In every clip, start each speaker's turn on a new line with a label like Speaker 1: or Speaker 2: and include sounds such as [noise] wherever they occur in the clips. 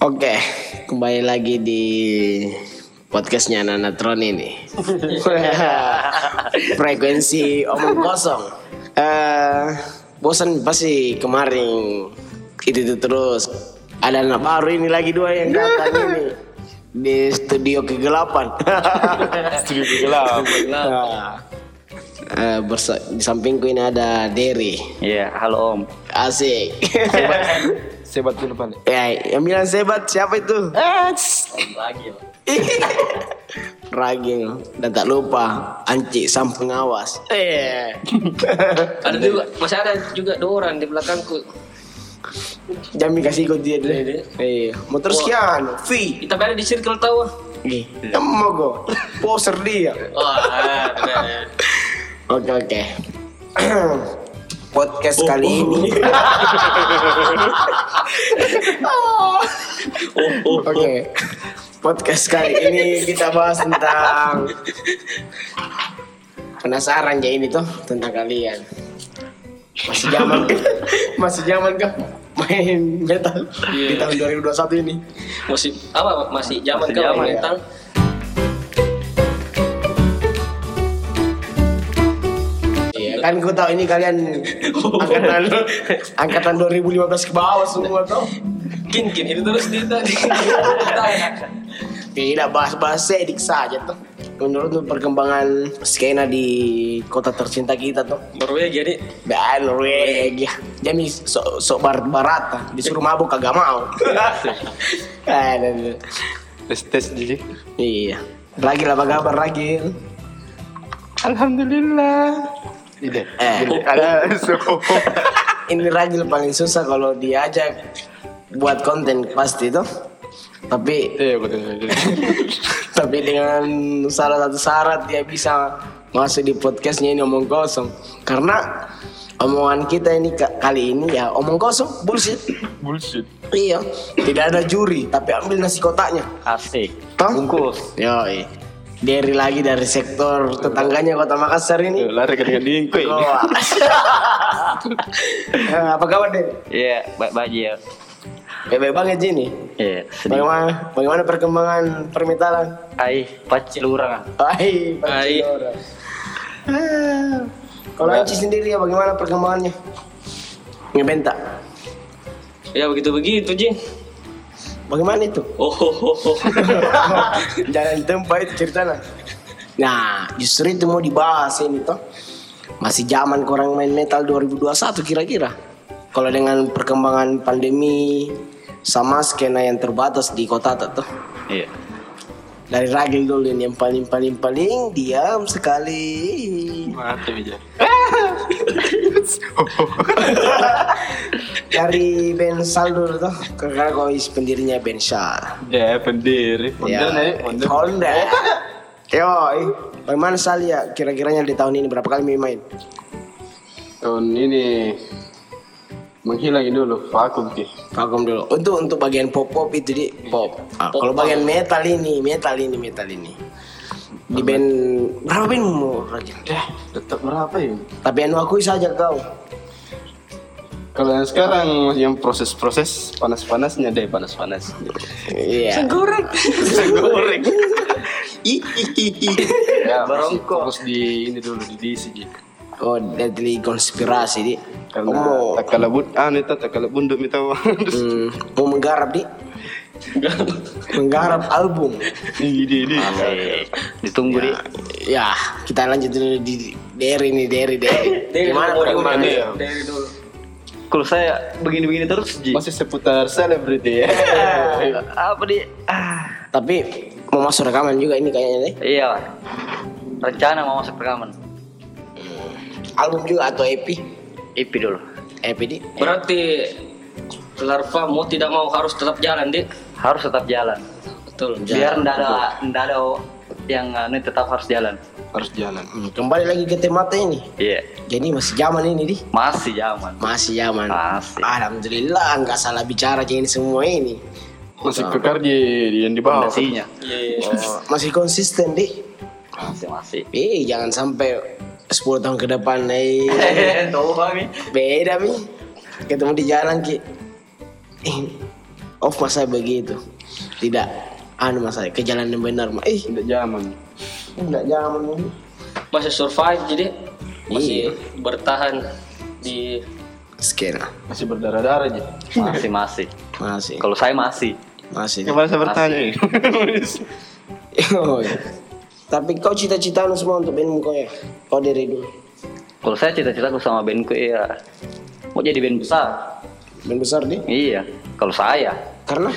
Speaker 1: Oke, kembali lagi di podcastnya Nanatron ini. [laughs] Frekuensi omong kosong. Eh, bosan pasti kemarin itu itu terus. Ada anak baru ini lagi dua yang datang [laughs] ini di studio kegelapan.
Speaker 2: Studio gelap. [laughs]
Speaker 1: Nah, eh, bersa- di sampingku ini ada Derry.
Speaker 3: Iya, halo Om.
Speaker 1: Asik.
Speaker 2: Sebat dulu balik.
Speaker 1: ya, yang bilang sebat siapa itu?
Speaker 3: Lagi. [laughs]
Speaker 1: Ragil dan tak lupa Anci sang pengawas. Eh. [laughs]
Speaker 4: Ada juga, masih ada juga dua orang di belakangku.
Speaker 1: Jami kasih ikut dia dulu. Eh, motor sekian, fee.
Speaker 4: Kita berada di circle tahu.
Speaker 1: Ih, mau go. Poser dia.
Speaker 4: Wah,
Speaker 1: Oke oke. [clears throat] Podcast kali ini. [laughs] Oke. Podcast kali ini kita bahas tentang penasaran ya ini tuh tentang kalian. Masih zaman [laughs] masih zaman kan main metal di tahun 2021 ini.
Speaker 4: masih apa masih zaman
Speaker 3: zaman,
Speaker 4: main
Speaker 1: ya.
Speaker 4: metal.
Speaker 1: Iya kan gue tahu ini kalian angkatan [laughs] angkatan 2015 ke bawah semua tuh.
Speaker 4: Kin kin itu terus dia tadi.
Speaker 1: Tidak bahas-bahas sedik saja tuh. Menurut perkembangan skena di kota tercinta kita tuh.
Speaker 4: Norwegia nih.
Speaker 1: Dan Norwegia. Jadi sok sok barat barata disuruh mabuk kagak mau. Aduh. [laughs]
Speaker 2: Tes tes jadi.
Speaker 1: iya. Ragil apa kabar Ragil?
Speaker 2: Alhamdulillah. Tidak.
Speaker 1: Eh,
Speaker 2: Ada so. [laughs]
Speaker 1: ini Ragil paling susah kalau diajak buat konten pasti tuh. Tapi
Speaker 2: Eh, dulu. [laughs]
Speaker 1: tapi dengan salah satu syarat dia bisa masuk di podcastnya ini omong kosong karena omongan kita ini ka- kali ini ya omong kosong bullshit
Speaker 2: Bullshit.
Speaker 1: iya tidak ada juri tapi ambil nasi kotaknya
Speaker 3: Asik. Bungkus.
Speaker 1: Yoi. Dari lagi dari sektor tetangganya kota Makassar ini
Speaker 2: Lari ke dingko ini.
Speaker 1: Wah. Eh, apa kabar deh
Speaker 3: Iya, baik-baik ya.
Speaker 1: Bebek banget ini
Speaker 3: Iya,
Speaker 1: bagaimana bagaimana perkembangan permetalan
Speaker 3: Ai, pacil orang.
Speaker 1: Hai,
Speaker 4: Hai.
Speaker 1: Ah, Kalau Anci sendiri ya bagaimana perkembangannya? Ngebentak.
Speaker 4: Ya begitu begitu Jing.
Speaker 1: Bagaimana itu?
Speaker 4: Oh, oh. [laughs]
Speaker 1: Jangan tempat itu ceritanya. Nah, justru itu mau dibahas ini toh. Masih zaman kurang main metal 2021 kira-kira. Kalau dengan perkembangan pandemi sama skena yang terbatas di kota tuh.
Speaker 3: Iya.
Speaker 1: Dari Ragil dulu yang paling paling paling diam sekali.
Speaker 2: Mati aja. [laughs] [laughs]
Speaker 1: Dari Bensal dulu tuh, karena pendirinya.
Speaker 2: Ya, pendiri.
Speaker 1: Ya,
Speaker 2: Mondar nih. Mondar.
Speaker 1: Honda. Yo, bagaimana Sal ya kira-kiranya di tahun ini berapa kali main?
Speaker 2: Tahun ini menghilang dulu vakum ki.
Speaker 1: Vakum dulu. Untuk untuk bagian pop pop itu di pop. Ah, kalau bagian metal ini, metal ini, metal ini. Di band berapa band mau Raja?
Speaker 2: Ya, tetap berapa ya?
Speaker 1: Tapi anu akui saja kau.
Speaker 2: Kalau yang sekarang yang proses-proses panas-panasnya deh panas-panas.
Speaker 1: Iya.
Speaker 4: Goreng.
Speaker 2: Goreng. [laughs] ya,
Speaker 3: Barongko.
Speaker 2: fokus di ini dulu di DC Ji.
Speaker 1: Oh, deadly konspirasi di.
Speaker 2: Karena tak kalah bund, ah nih tak kalah bunduk minta
Speaker 1: hmm, mau menggarap di. Menggarap album.
Speaker 2: Ini ini.
Speaker 3: Ditunggu di.
Speaker 1: Ya, kita lanjut dulu di Derry nih, Derry, Derry.
Speaker 4: Dari
Speaker 1: Gimana
Speaker 4: dari- Dari dulu.
Speaker 3: Kalau saya begini-begini terus, Ji.
Speaker 2: Masih seputar selebriti ya. [laughs]
Speaker 3: Apa di? Ah.
Speaker 1: Tapi mau masuk rekaman juga ini kayaknya deh.
Speaker 3: Iya. Rencana mau masuk rekaman.
Speaker 1: Album juga atau EP?
Speaker 3: IP dulu.
Speaker 1: EP di.
Speaker 4: Berarti larva mau tidak mau harus tetap jalan, Dik.
Speaker 3: Harus tetap jalan.
Speaker 4: Betul.
Speaker 3: Biar ndak ada ndak ada yang anu tetap harus jalan.
Speaker 2: Harus jalan.
Speaker 1: Hmm, kembali lagi ke tema ini.
Speaker 3: Iya.
Speaker 1: Jadi masih zaman ini di.
Speaker 3: Masih zaman.
Speaker 1: Masih zaman.
Speaker 3: Masih.
Speaker 1: Alhamdulillah nggak salah bicara jadi semua ini.
Speaker 2: Masih kekar di yang di bawah.
Speaker 3: Fondasinya.
Speaker 4: Iya.
Speaker 1: Oh, masih konsisten di.
Speaker 3: Masih masih.
Speaker 1: Eh jangan sampai 10 tahun ke depan eh
Speaker 3: Tahu kami.
Speaker 1: beda mi. Ketemu di jalan ki. Eh, off masa begitu tidak anu masa ke jalan yang benar mah eh
Speaker 2: Tidak zaman.
Speaker 1: enggak zaman
Speaker 4: Masih survive jadi masih
Speaker 1: Iya.
Speaker 4: bertahan di
Speaker 1: skena
Speaker 2: Masih berdarah-darah aja.
Speaker 3: Masih masih.
Speaker 1: masih
Speaker 3: Kalau saya masih.
Speaker 1: masih
Speaker 2: Kemarin saya bertanya. [laughs]
Speaker 1: Oh, iya. Tapi kau cita-cita lu semua untuk bandmu kau ya? Kau dari dulu.
Speaker 3: Kalau saya cita-citaku sama bandku ya mau jadi band besar.
Speaker 1: Band besar deh.
Speaker 3: Iya. Kalau saya
Speaker 1: Karena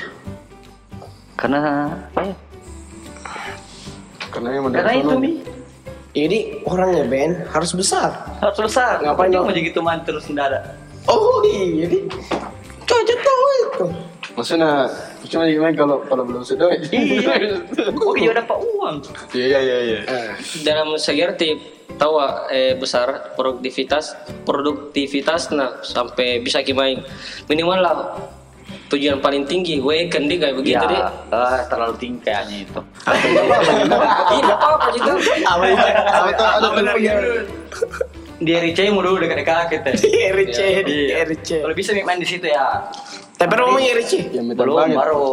Speaker 3: karena apa ya?
Speaker 2: Karena yang
Speaker 3: Karena itu mi
Speaker 1: jadi orangnya band harus besar.
Speaker 3: harus besar.
Speaker 1: Ngapain
Speaker 3: Dia
Speaker 1: dong?
Speaker 3: mau jadi gitu man terus mendadak.
Speaker 1: Oh iya, jadi aja tahu itu.
Speaker 2: Maksudnya cuma gimana kalau kalau belum sudah.
Speaker 3: Iya. [laughs] Oh iya dapat uang.
Speaker 2: Iya iya iya.
Speaker 1: Eh,
Speaker 4: dalam segerti tahu eh, besar produktivitas produktivitas nah sampai bisa kimain minimal lah tujuan paling tinggi weekend di kayak begitu deh
Speaker 3: ya, ah, terlalu tinggi kayaknya itu.
Speaker 4: apa-apa [laughs] gitu
Speaker 1: apa itu? Apa itu? Ada benar
Speaker 3: Di RC mau dulu dekat-dekat kita.
Speaker 1: Di RC, di
Speaker 3: Iya.
Speaker 1: RC.
Speaker 3: Kalau bisa main di situ ya.
Speaker 1: Tapi ngomongnya RC.
Speaker 2: Yang metal
Speaker 3: Belum
Speaker 2: banget.
Speaker 3: baru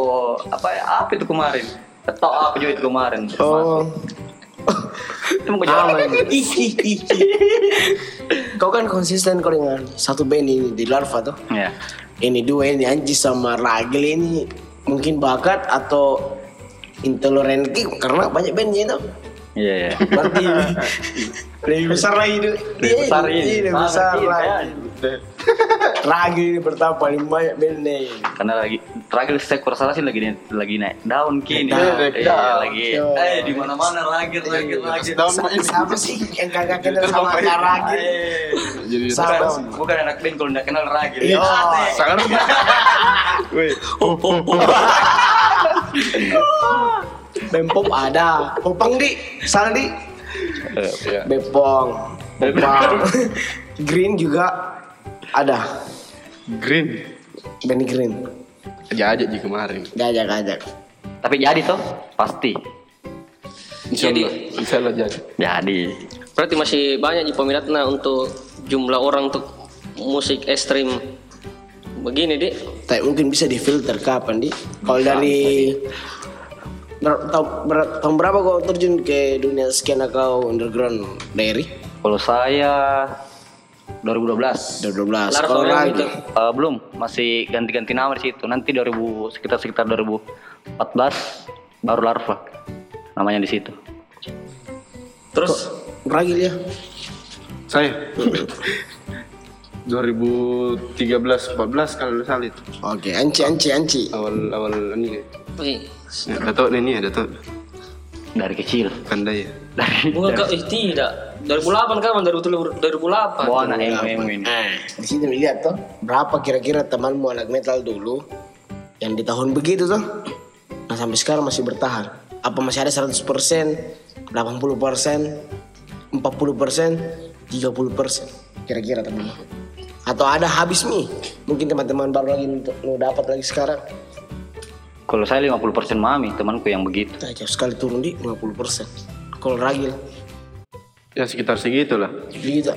Speaker 3: apa ya, apa itu kemarin? Ketok apa juga itu kemarin?
Speaker 1: Oh.
Speaker 3: Itu mau jalan. [laughs]
Speaker 1: Kau kan konsisten kau dengan satu band ini di Larva tuh.
Speaker 3: Ya.
Speaker 1: Ini dua ini Anji sama Ragil ini mungkin bakat atau intoleran karena banyak bandnya itu.
Speaker 3: Iya iya.
Speaker 1: Berarti [laughs] lebih besar lagi itu.
Speaker 3: Lebih besar ini.
Speaker 1: Iya, lebih besar
Speaker 3: kiri
Speaker 1: lagi. Ragil ini pertama paling banyak ini.
Speaker 3: Karena lagi terakhir saya kurasa sih lagi lagi naik daun kini. Iya, lagi. Eh di mana-mana lagi lagi lagi.
Speaker 2: Daun.
Speaker 1: Siapa sih yang kagak kenal sama Ragil?
Speaker 3: Eh,
Speaker 2: Jadi
Speaker 1: Sama.
Speaker 3: Bukan, anak band kalau nggak kenal lagi.
Speaker 1: Yo.
Speaker 2: sangat. Wih.
Speaker 1: Bempop ada. Popang di, Saldi.
Speaker 2: Iya.
Speaker 1: Bepong. Popang. Green juga ada.
Speaker 2: Green.
Speaker 1: Benny Green.
Speaker 2: Aja aja di kemarin.
Speaker 1: Gajak gajak.
Speaker 3: Tapi jadi tuh pasti.
Speaker 2: Insya
Speaker 4: Jadi-
Speaker 2: Allah. Insya Allah jadi.
Speaker 3: Jadi.
Speaker 4: berarti masih banyak di peminatnya untuk jumlah orang untuk musik ekstrim begini deh
Speaker 1: Tapi mungkin bisa difilter kapan di? Kalau dari ber- tahun, ber- tahun berapa kau terjun ke dunia skena kau underground dari?
Speaker 3: Kalau saya 2012.
Speaker 1: 2012.
Speaker 4: Larva
Speaker 1: Kalau lagi
Speaker 4: gitu.
Speaker 3: Eh, belum, masih ganti-ganti nama di situ. Nanti 2000 sekitar sekitar 2014 baru Larva. Namanya di situ.
Speaker 4: terus
Speaker 1: Ragil ya?
Speaker 2: Saya 2013 14 kalau salah itu
Speaker 1: Oke, anci anci anci.
Speaker 2: awal awal ini
Speaker 4: wih,
Speaker 2: ya, Dato ini ya Dato
Speaker 3: Dari kecil.
Speaker 2: pandai ya
Speaker 3: Dari
Speaker 4: bukan kau eh, tidak 2008 kawan 2008
Speaker 3: Bawa anak emo emo ini.
Speaker 1: Nah, di sini lihat tuh berapa kira-kira temanmu anak metal dulu yang di tahun begitu tuh. Nah, sampai sekarang masih bertahan. Apa masih ada 100%, 80%, 40%, 30%, kira-kira teman Atau ada habis nih. Mungkin teman-teman baru lagi untuk mau dapat lagi sekarang.
Speaker 3: Kalau saya 50% mami, temanku yang begitu.
Speaker 1: Nah, jauh sekali turun di 50%. Kalau ragil,
Speaker 2: ya sekitar segitu lah
Speaker 1: begitu.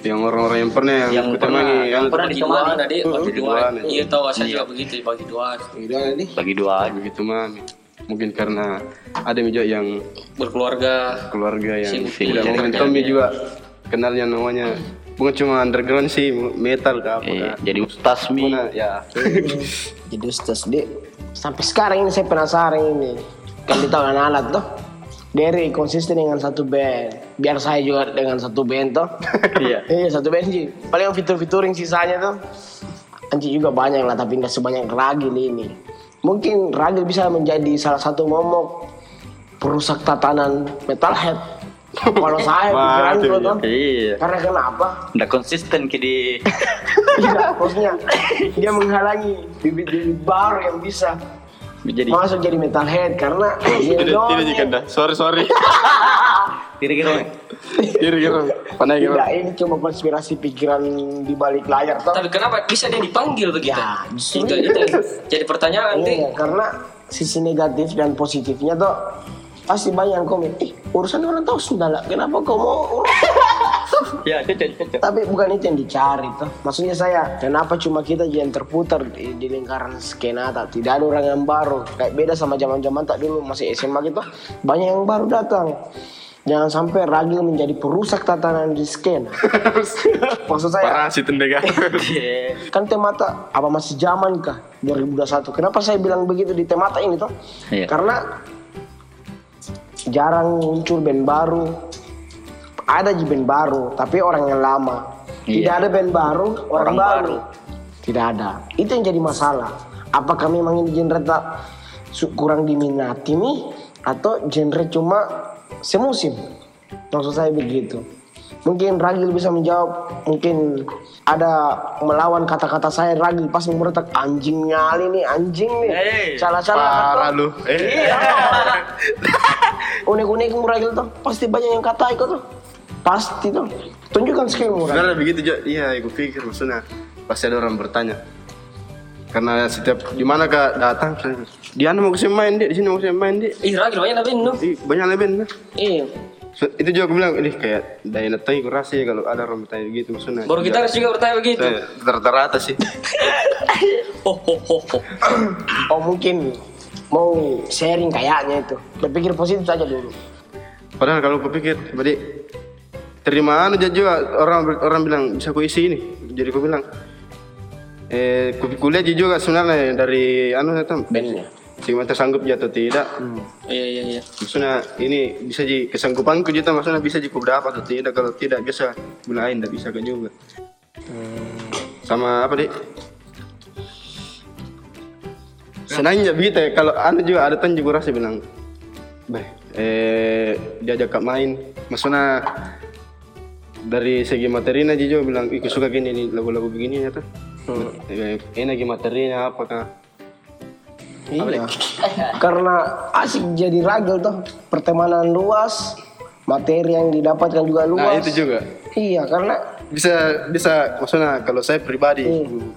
Speaker 2: yang orang-orang yang pernah yang,
Speaker 3: Yang
Speaker 2: yang
Speaker 3: pernah-
Speaker 2: temani yang
Speaker 3: pernah
Speaker 4: bagi
Speaker 3: ditemani.
Speaker 4: dua tadi bagi dua
Speaker 2: Duaan,
Speaker 4: iya tahu saya juga begitu bagi dua
Speaker 1: Gitu nih.
Speaker 3: Bagi dua
Speaker 2: begitu mami mungkin karena ada juga yang
Speaker 4: berkeluarga
Speaker 2: keluarga yang tidak
Speaker 3: cari
Speaker 2: momentum juga kenalnya namanya bukan cuma underground sih metal ke apa
Speaker 3: Eh, jadi ustaz mi.
Speaker 2: Ya [laughs]
Speaker 1: Jadi Ustaz di sampai sekarang ini saya penasaran ini. Kan di tahun alat tuh. Dari konsisten dengan satu band. Biar saya juga dengan satu band tuh. [laughs]
Speaker 3: Iya.
Speaker 1: Iya satu band sih. Paling fitur-fituring sisanya tuh. Anci juga banyak lah tapi nggak sebanyak Ragil ini. Mungkin Ragil bisa menjadi salah satu momok perusak tatanan metalhead. [laughs] Kalau saya pikiran
Speaker 2: Waduh,
Speaker 1: tuh.
Speaker 3: Iya.
Speaker 1: Karena kenapa?
Speaker 3: Nggak konsisten ke di
Speaker 1: Tidak, [laughs] maksudnya dia menghalangi bibit-bibit baru yang bisa
Speaker 3: jadi
Speaker 1: masuk jadi metalhead karena [laughs]
Speaker 2: tidak tidak dah sorry sorry. [laughs]
Speaker 3: Kira-kira
Speaker 2: kira-kira pandai kira
Speaker 1: tidak ini cuma konspirasi pikiran di balik layar toh.
Speaker 4: tapi kenapa bisa dia dipanggil begitu?
Speaker 1: Ya,
Speaker 4: itu,
Speaker 1: itu.
Speaker 4: jadi pertanyaan deh
Speaker 1: Iya, karena sisi negatif dan positifnya tuh pasti banyak yang komen, eh urusan orang tahu sudah lah, kenapa kau mau? [laughs]
Speaker 3: Ya, cocok, cocok.
Speaker 1: Tapi bukan itu yang dicari tuh. Maksudnya saya, kenapa cuma kita aja yang terputar di, di lingkaran skena tak? Tidak ada orang yang baru. Kayak beda sama zaman-zaman tak dulu masih SMA gitu. Banyak yang baru datang. Jangan sampai Ragil menjadi perusak tatanan di skena. [laughs] Maksud saya,
Speaker 2: Parasit ndega.
Speaker 1: kan temata apa masih zaman kah 2021? Kenapa saya bilang begitu di temata ini toh?
Speaker 3: Iya.
Speaker 1: Karena jarang muncul band baru. Ada di band baru, tapi orang yang lama. Tidak
Speaker 3: Iya.
Speaker 1: ada band baru, orang,
Speaker 3: Orang
Speaker 1: baru.
Speaker 3: baru.
Speaker 1: Tidak ada. Itu yang jadi masalah. Apakah memang ini genre tak kurang diminati nih atau genre cuma semusim? Maksud saya begitu. Mungkin Ragil bisa menjawab. Mungkin ada melawan kata-kata saya Ragil pas memberontak anjing nyali nih anjing nih.
Speaker 3: Hey,
Speaker 1: Salah-salah
Speaker 2: Parah lu. Eh. [laughs]
Speaker 1: Unik-unik Ragil tuh pasti banyak yang kata itu tuh. Pasti tuh. Tunjukkan skillmu.
Speaker 2: Sebenarnya begitu Jo. Iya, aku pikir maksudnya pasti ada orang bertanya. Karena setiap di mana kak datang, di mana mau ke sini main dia, di sini mau ke sini main dia.
Speaker 4: Ih, Ragil banyak tapi no.
Speaker 2: Ih, banyak lebih nah.
Speaker 4: Iya.
Speaker 2: So, itu juga aku bilang, ini kayak daya natai aku rasa ya kalau ada orang bertanya gitu maksudnya.
Speaker 4: Baru gitaris juga bertanya begitu.
Speaker 2: Rata-rata sih.
Speaker 4: Oh, oh, oh, oh.
Speaker 1: Oh mungkin mau sharing kayaknya itu. Berpikir positif saja dulu.
Speaker 2: Padahal kalau aku pikir, tadi terima anu aja juga orang orang bilang bisa aku isi ini. Jadi aku bilang, eh ku- kuliah juga sebenarnya dari anu itu
Speaker 1: Bandnya.
Speaker 2: Cuma tersanggup ya atau tidak.
Speaker 4: Iya, iya, iya.
Speaker 2: Maksudnya ini bisa jadi kesanggupanku juga maksudnya bisa jadi dapat atau tidak kalau tidak biasa bilang tidak bisa kan juga. Sama apa deh? Senangnya begitu ya kalau anu juga ada tan juga rasa bilang, beh, eh diajak main, maksudnya dari segi materinya dia juga bilang, aku suka gini nih lagu-lagu begini ya tuh. Ini lagi materinya apakah?
Speaker 1: Iya. Karena asik jadi ragil tuh. Pertemanan luas, materi yang didapatkan juga luas.
Speaker 2: Nah itu juga.
Speaker 1: Iya, karena
Speaker 2: bisa bisa maksudnya kalau saya pribadi
Speaker 1: Hmm.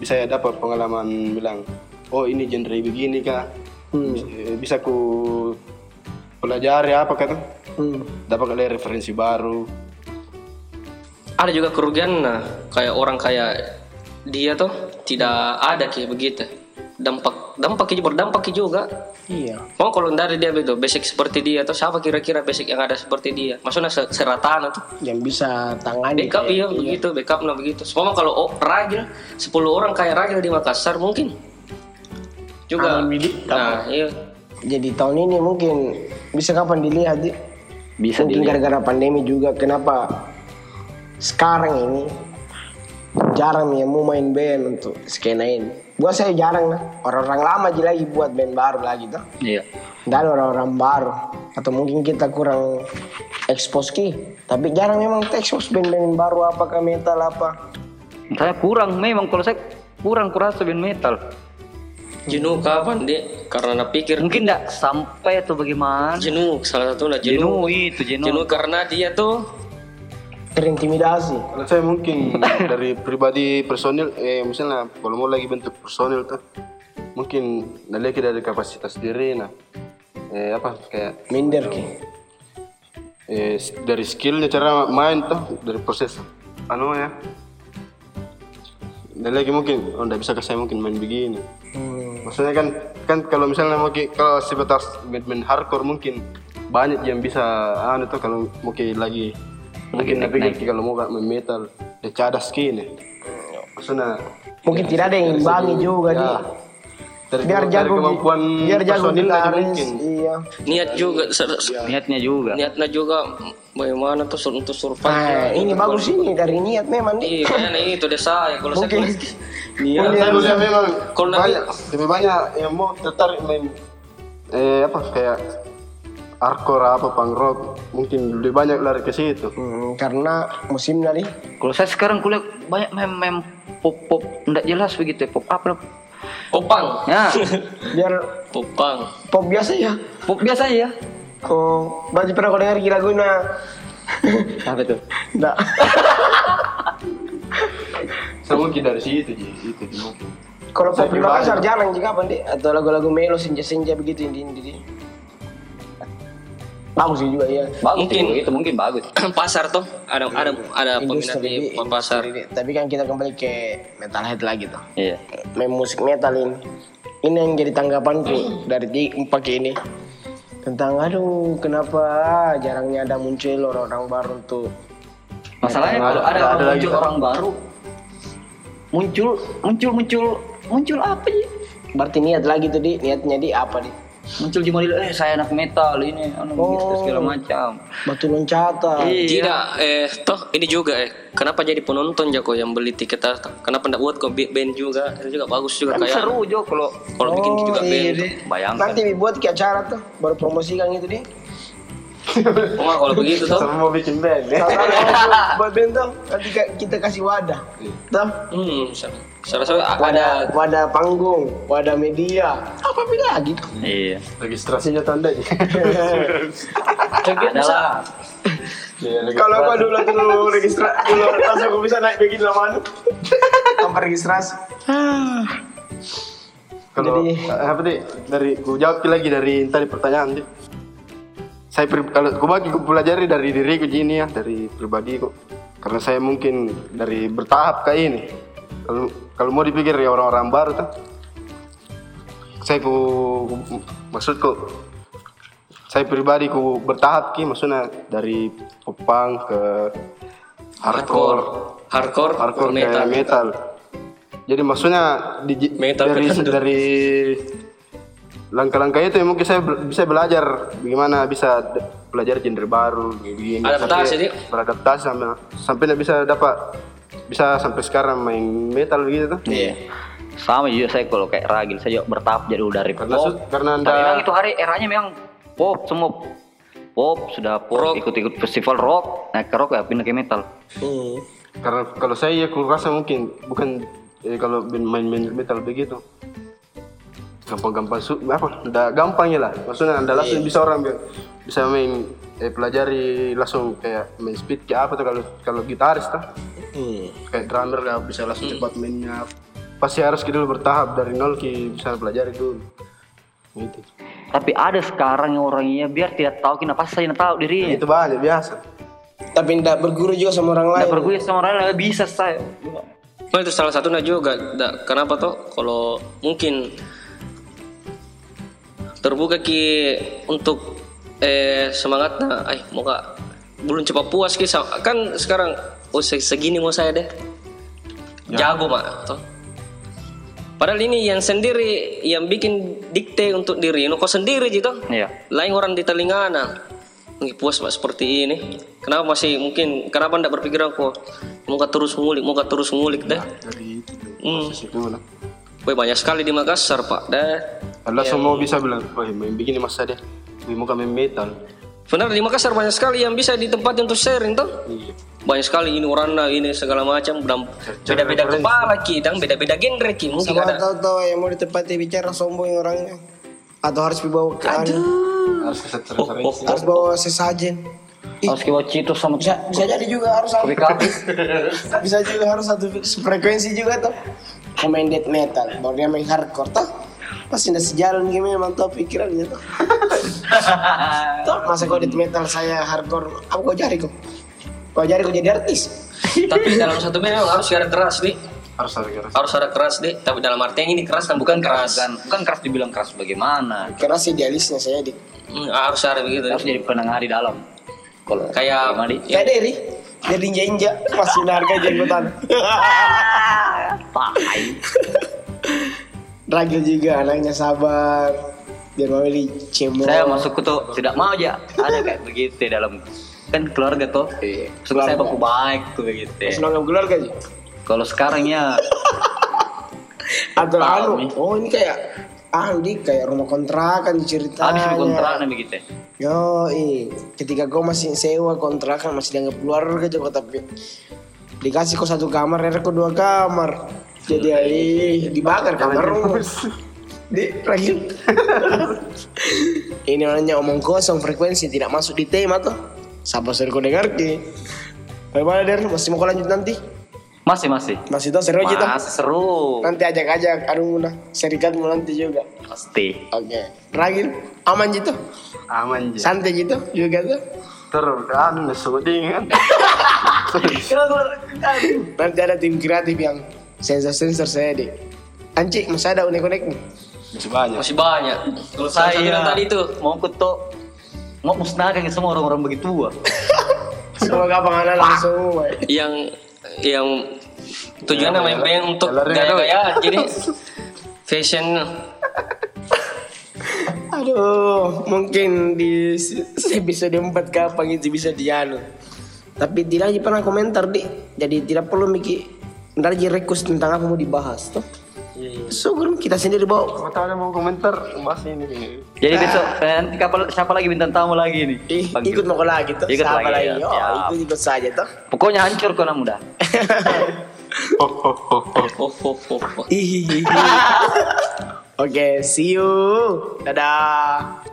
Speaker 2: bisa ya dapat pengalaman bilang oh ini genre begini kak
Speaker 1: Hmm.
Speaker 2: Bis- bisa ku pelajari apa kata
Speaker 1: hmm,
Speaker 2: dapat ada referensi baru
Speaker 4: Ada juga kerugian nah, kayak orang kayak dia tuh tidak ada kayak begitu. Dampak dampaknya berdampak juga.
Speaker 1: iya.
Speaker 4: Mau kalau dari dia begitu, basic seperti dia atau siapa kira-kira basic yang ada seperti dia? Maksudnya se- serataan tuh.
Speaker 1: Yang bisa tangani.
Speaker 4: Backup iya, begitu, backup nah begitu. Semua kalau oh, ragil, 10 orang kayak ragil di Makassar mungkin juga. Nah, iya.
Speaker 1: Jadi tahun ini mungkin bisa kapan dilihat di?
Speaker 3: Bisa
Speaker 1: mungkin gara-gara pandemi juga kenapa sekarang ini jarang yang mau main band untuk skena ini. Buat saya jarang lah. Orang-orang lama aja lagi buat band baru lagi tuh.
Speaker 3: Iya.
Speaker 1: Tidak ada orang-orang baru. Atau mungkin kita kurang expose ki. Tapi jarang memang expose band-band baru apakah metal apa.
Speaker 3: Saya kurang memang kalau saya kurang kurasa band metal.
Speaker 4: Jenuh kapan dia? Karena nak pikir
Speaker 3: Mungkin enggak sampai atau bagaimana.
Speaker 4: jenuh salah satu lah jenuh.
Speaker 3: Jenuh itu jenuh.
Speaker 4: Jenuh karena dia tuh
Speaker 1: Terintimidasi.
Speaker 2: kalau saya mungkin dari pribadi personil eh misalnya kalau mau lagi bentuk personil tuh mungkin lagi dari kapasitas diri nah eh apa kayak
Speaker 1: Minder ki.
Speaker 2: eh, dari skillnya cara main tuh dari proses anu ya dan lagi mungkin oh enggak bisa ke saya mungkin main begini maksudnya kan kan kalau misalnya mungkin kalau sebatas band-band hardcore mungkin banyak yang bisa anu tuh kalau mungkin lagi mungkin tapi kalau mau metal ya cadas kini maksudnya
Speaker 1: Mungkin tidak ada yang imbangi juga
Speaker 2: ya, dari,
Speaker 1: Biar
Speaker 2: dari
Speaker 1: jago
Speaker 2: kemampuan
Speaker 1: biar jago gitaris. Iya.
Speaker 4: niat juga se-
Speaker 3: Niatnya juga.
Speaker 4: niatnya juga bagaimana tuh sur- untuk survive.
Speaker 1: Nah, ini bagus ini dari niat memang nih.
Speaker 4: Iya, kayaknya [laughs] itu deh saya kalau saya
Speaker 1: Mungkin. [laughs]
Speaker 4: Iya.
Speaker 2: saya memang
Speaker 4: Kalau
Speaker 2: banyak lebih banyak yang mau tertarik main eh apa kayak hardcore apa punk rock mungkin lebih banyak lari ke situ
Speaker 1: Hmm, karena musim nih.
Speaker 3: Kalau saya sekarang kuliah banyak mem-mem pop-pop enggak jelas begitu ya, pop apa
Speaker 4: Popang.
Speaker 3: Ya, [laughs]
Speaker 1: Biar
Speaker 4: Popang.
Speaker 1: pop biasa ya.
Speaker 3: pop biasa ya.
Speaker 1: Oh, berarti pernah kau dengar gila guna? [laughs]
Speaker 3: Apa itu?
Speaker 1: Enggak. [laughs]
Speaker 2: saya mungkin dari situ ji itu mungkin
Speaker 1: Kalau pop
Speaker 2: Saya
Speaker 1: di. Makassar jarang juga apa? Atau lagu-lagu melo senja-senja begitu di- di- Bagus sih juga ya.
Speaker 3: Bagus
Speaker 4: Mungkin.
Speaker 3: mungkin. itu mungkin bagus. [clears throat]
Speaker 4: pasar tuh ada ada ada peminat di pasar.
Speaker 1: industri. Tapi kan kita kembali ke metalhead lagi tuh.
Speaker 3: Iya.
Speaker 1: Main musik metal ini. Ini yang jadi tanggapanku [clears throat] dari di pakai ini. Tentang aduh kenapa jarangnya ada muncul orang-orang baru untuk
Speaker 3: Masalahnya
Speaker 2: Ada-
Speaker 3: kalau ada,
Speaker 2: ada-
Speaker 3: orang
Speaker 2: ada
Speaker 3: muncul orang baru muncul muncul muncul muncul apa ya?
Speaker 1: berarti niat lagi tuh di niatnya di apa di
Speaker 3: Muncul di model eh saya anak metal ini anu gitu segala macam.
Speaker 1: batu loncatan.
Speaker 3: Iya.
Speaker 4: Tidak, eh toh ini juga eh kenapa jadi penonton Jako yang beli tiket ah? Kenapa ndak buat kok band juga? Itu juga bagus juga
Speaker 3: Kan
Speaker 4: kayak
Speaker 3: seru Jo kalau
Speaker 4: kalau bikin juga
Speaker 1: iya,
Speaker 4: band.
Speaker 3: bayangkan.
Speaker 1: Nanti dibuat ke acara tuh baru promosikan itu di.
Speaker 4: Oh, kalau [laughs] begitu toh.
Speaker 2: Sama mau bikin band ya. [laughs]
Speaker 1: Buat band tuh nanti kita kasih wadah. Tuh.
Speaker 4: Hmm, saya rasa ada
Speaker 1: Wadah, wadah panggung, wadah media. Apa beda lagi tuh?
Speaker 3: Iya.
Speaker 2: Registrasinya tanda ya. [laughs]
Speaker 3: Adalah
Speaker 1: Kalau gua dulu dulu registrasi dulu langsung gua bisa naik begini lama tanpa registrasi.
Speaker 2: Kalau
Speaker 1: Jadi-
Speaker 2: eh, apa deh dari ku jawab lagi dari tadi pertanyaan deh. Saya pri- kalau ku bagi ku pelajari dari diriku gini ya dari pribadi kok. Karena saya mungkin dari bertahap kayak ini. Kalau kalau mau dipikir ya orang-orang baru tuh. Saya ku, ku maksudku saya pribadi ku bertahap ki maksudnya dari popang ke hardcore
Speaker 4: hardcore,
Speaker 2: hardcore
Speaker 4: metal.
Speaker 2: metal. metal. Jadi maksudnya di,
Speaker 4: Metal
Speaker 2: dari dari langkah-langkah itu yang mungkin saya bisa belajar bagaimana bisa belajar genre baru begini
Speaker 4: Adaptasi,
Speaker 2: beradaptasi sampai sampai bisa dapat bisa sampai sekarang main metal gitu tuh.
Speaker 3: Iya. Sama juga saya kalau kayak Ragil saya juga bertahap jadi dari
Speaker 2: Karena
Speaker 3: pop.
Speaker 2: karena
Speaker 3: memang
Speaker 2: anda
Speaker 3: itu hari eranya memang pop semua pop sudah pop ikut-ikut festival rock naik ke rock ya pindah ke metal.
Speaker 1: Hmm.
Speaker 2: karena kalau saya ya ku rasa mungkin bukan eh, kalau main main metal begitu gampang-gampang su apa ndak gampang ya lah maksudnya anda langsung bisa orang bi- bisa main eh, pelajari langsung kayak main speed kayak apa tuh kalau kalau gitaris tuh
Speaker 1: Hmm.
Speaker 2: kayak drummer ya bisa langsung cepat mainnya pasti harus kita dulu bertahap dari nol ki bisa pelajari dulu gitu
Speaker 3: Tapi ada sekarang yang orangnya biar tidak tahu kenapa saya tidak tahu dirinya.
Speaker 2: itu banyak biasa
Speaker 1: Tapi tidak berguru juga sama orang lain.
Speaker 3: Tidak bergulir sama orang lain bisa saya.
Speaker 4: Oh, itu salah satunya juga. Da- kenapa toh? Kalau mungkin terbuka ki untuk eh semangatnya, ay mau gak belum cepat puas ki. Kan sekarang oh se- segini mau saya deh. Jago mak. Toh. Padahal ini yang sendiri yang bikin dikte untuk diri. No kau sendiri gitu
Speaker 3: Iya.
Speaker 4: lain orang di telinga nah. Puas mak seperti ini. Kenapa masih mungkin kenapa ndak berpikir aku mau gak terus ngulik mau gak terus ngulik deh.
Speaker 2: dari itu
Speaker 4: Hmm. Wih, banyak sekali di Makassar pak deh
Speaker 2: langsung mau bisa bilang wah main begini masa deh Wih, mau main metal
Speaker 4: benar di Makassar banyak sekali yang bisa ditempatin untuk sharing tuh
Speaker 2: iya.
Speaker 4: Banyak sekali ini warna ini segala macam beda-beda kepala ki dan beda-beda genre ki mungkin
Speaker 1: Sama
Speaker 4: ada.
Speaker 1: tahu-tahu yang mau ditempati bicara sombong orangnya. Atau harus dibawa ke
Speaker 2: harus ke referensi.
Speaker 1: Harus bawa sesajen.
Speaker 3: Harus kiwa Cito sama
Speaker 1: bisa, bisa jadi juga harus
Speaker 3: kopi kapi. [laughs]
Speaker 1: bisa juga harus satu frekuensi juga tuh. Death metal, baru dia main hardcore tuh. Pasti sejalan gimana mantap pikirannya [laughs] tuh. tuh masa kau death metal saya hardcore, apa kau jari kau? Kau jari kau jadi artis?
Speaker 4: tapi dalam satu memang harus ada keras nih
Speaker 2: harus ada keras
Speaker 4: harus ada keras deh tapi dalam artian ini keras dan bukan keras
Speaker 3: Bukan, bukan keras dibilang keras bagaimana.
Speaker 1: Keras idealisnya saya di.
Speaker 4: Hmm, harus ada begitu
Speaker 3: Harus jadi penengah di dalam. Kalau
Speaker 4: Kayak-
Speaker 3: Di?
Speaker 1: Kayak Derry, jadi inja-inja masih harga jenggotan.
Speaker 3: Tai. [laughs]
Speaker 1: Ragil juga anaknya sabar. Biar mau beli cemo.
Speaker 3: Saya masuk tuh tidak mau aja ada kayak begitu dalam kan keluarga tuh.
Speaker 1: Iya,
Speaker 3: Suka saya baku baik tuh begitu.
Speaker 1: Senang keluarga sih.
Speaker 3: Kalau sekarang ya [laughs]
Speaker 1: Atau anu, oh ini kayak Andi kayak rumah kontrakan ceritanya.
Speaker 3: habis di kontrakan begitu.
Speaker 1: Yo, ketika kau masih sewa kontrakan masih dianggap keluarga juga tapi dikasih kau satu kamar, ya kau dua kamar. Jadi eh, dibakar kamar di Ragil. [laughs] ini namanya omong kosong frekuensi tidak masuk di tema tuh. Siapa suruh kau dengar ki? Bagaimana Der? Masih mau kau lanjut nanti?
Speaker 3: Masih masih.
Speaker 1: Masih tuh seru aja tuh.
Speaker 3: Masih seru.
Speaker 1: Nanti ajak-ajak anu muna serikat mau nanti juga.
Speaker 3: Pasti.
Speaker 1: Oke. Ragil aman gitu.
Speaker 2: Aman je.
Speaker 1: Santai gitu juga tuh.
Speaker 2: Terus kan kan. [laughs]
Speaker 1: Nanti ada tim kreatif yang sensor-sensor saya deh. Anci, masih ada unek-unek nih.
Speaker 2: Masih banyak.
Speaker 4: Masih banyak.
Speaker 3: Kalau saya
Speaker 4: tadi tuh
Speaker 3: mau kuto mau musnahkan semua orang-orang begitu ah. [laughs]
Speaker 1: Semoga penganan langsung semua.
Speaker 4: yang yang tujuannya main-main untuk
Speaker 2: Jalannya dong.
Speaker 4: gaya-gayaan jadi [laughs] fashion
Speaker 1: Aduh, mungkin di episode 4 kapan itu bisa dianu. Tapi tidak aja pernah komentar di. Jadi tidak perlu mikir ntar aja request tentang apa mau dibahas tuh. Syukur kita sendiri bawa.
Speaker 2: Kalau tahu ada mau komentar bahas ini.
Speaker 3: Jadi besok eh, nanti kapal, siapa lagi bintang tamu lagi nih?
Speaker 1: Ih,
Speaker 3: Panggil.
Speaker 1: ikut mau lagi tuh.
Speaker 3: Ikut
Speaker 1: Siapa
Speaker 3: lagi,
Speaker 1: lagi?
Speaker 3: ya.
Speaker 1: Oh,
Speaker 3: Siap.
Speaker 1: ikut ikut saja tuh.
Speaker 3: Pokoknya hancur kau namu dah.
Speaker 2: Oh, oh, oh, oh.
Speaker 4: oh, oh, oh, oh.
Speaker 1: Oke, see you. Dadah.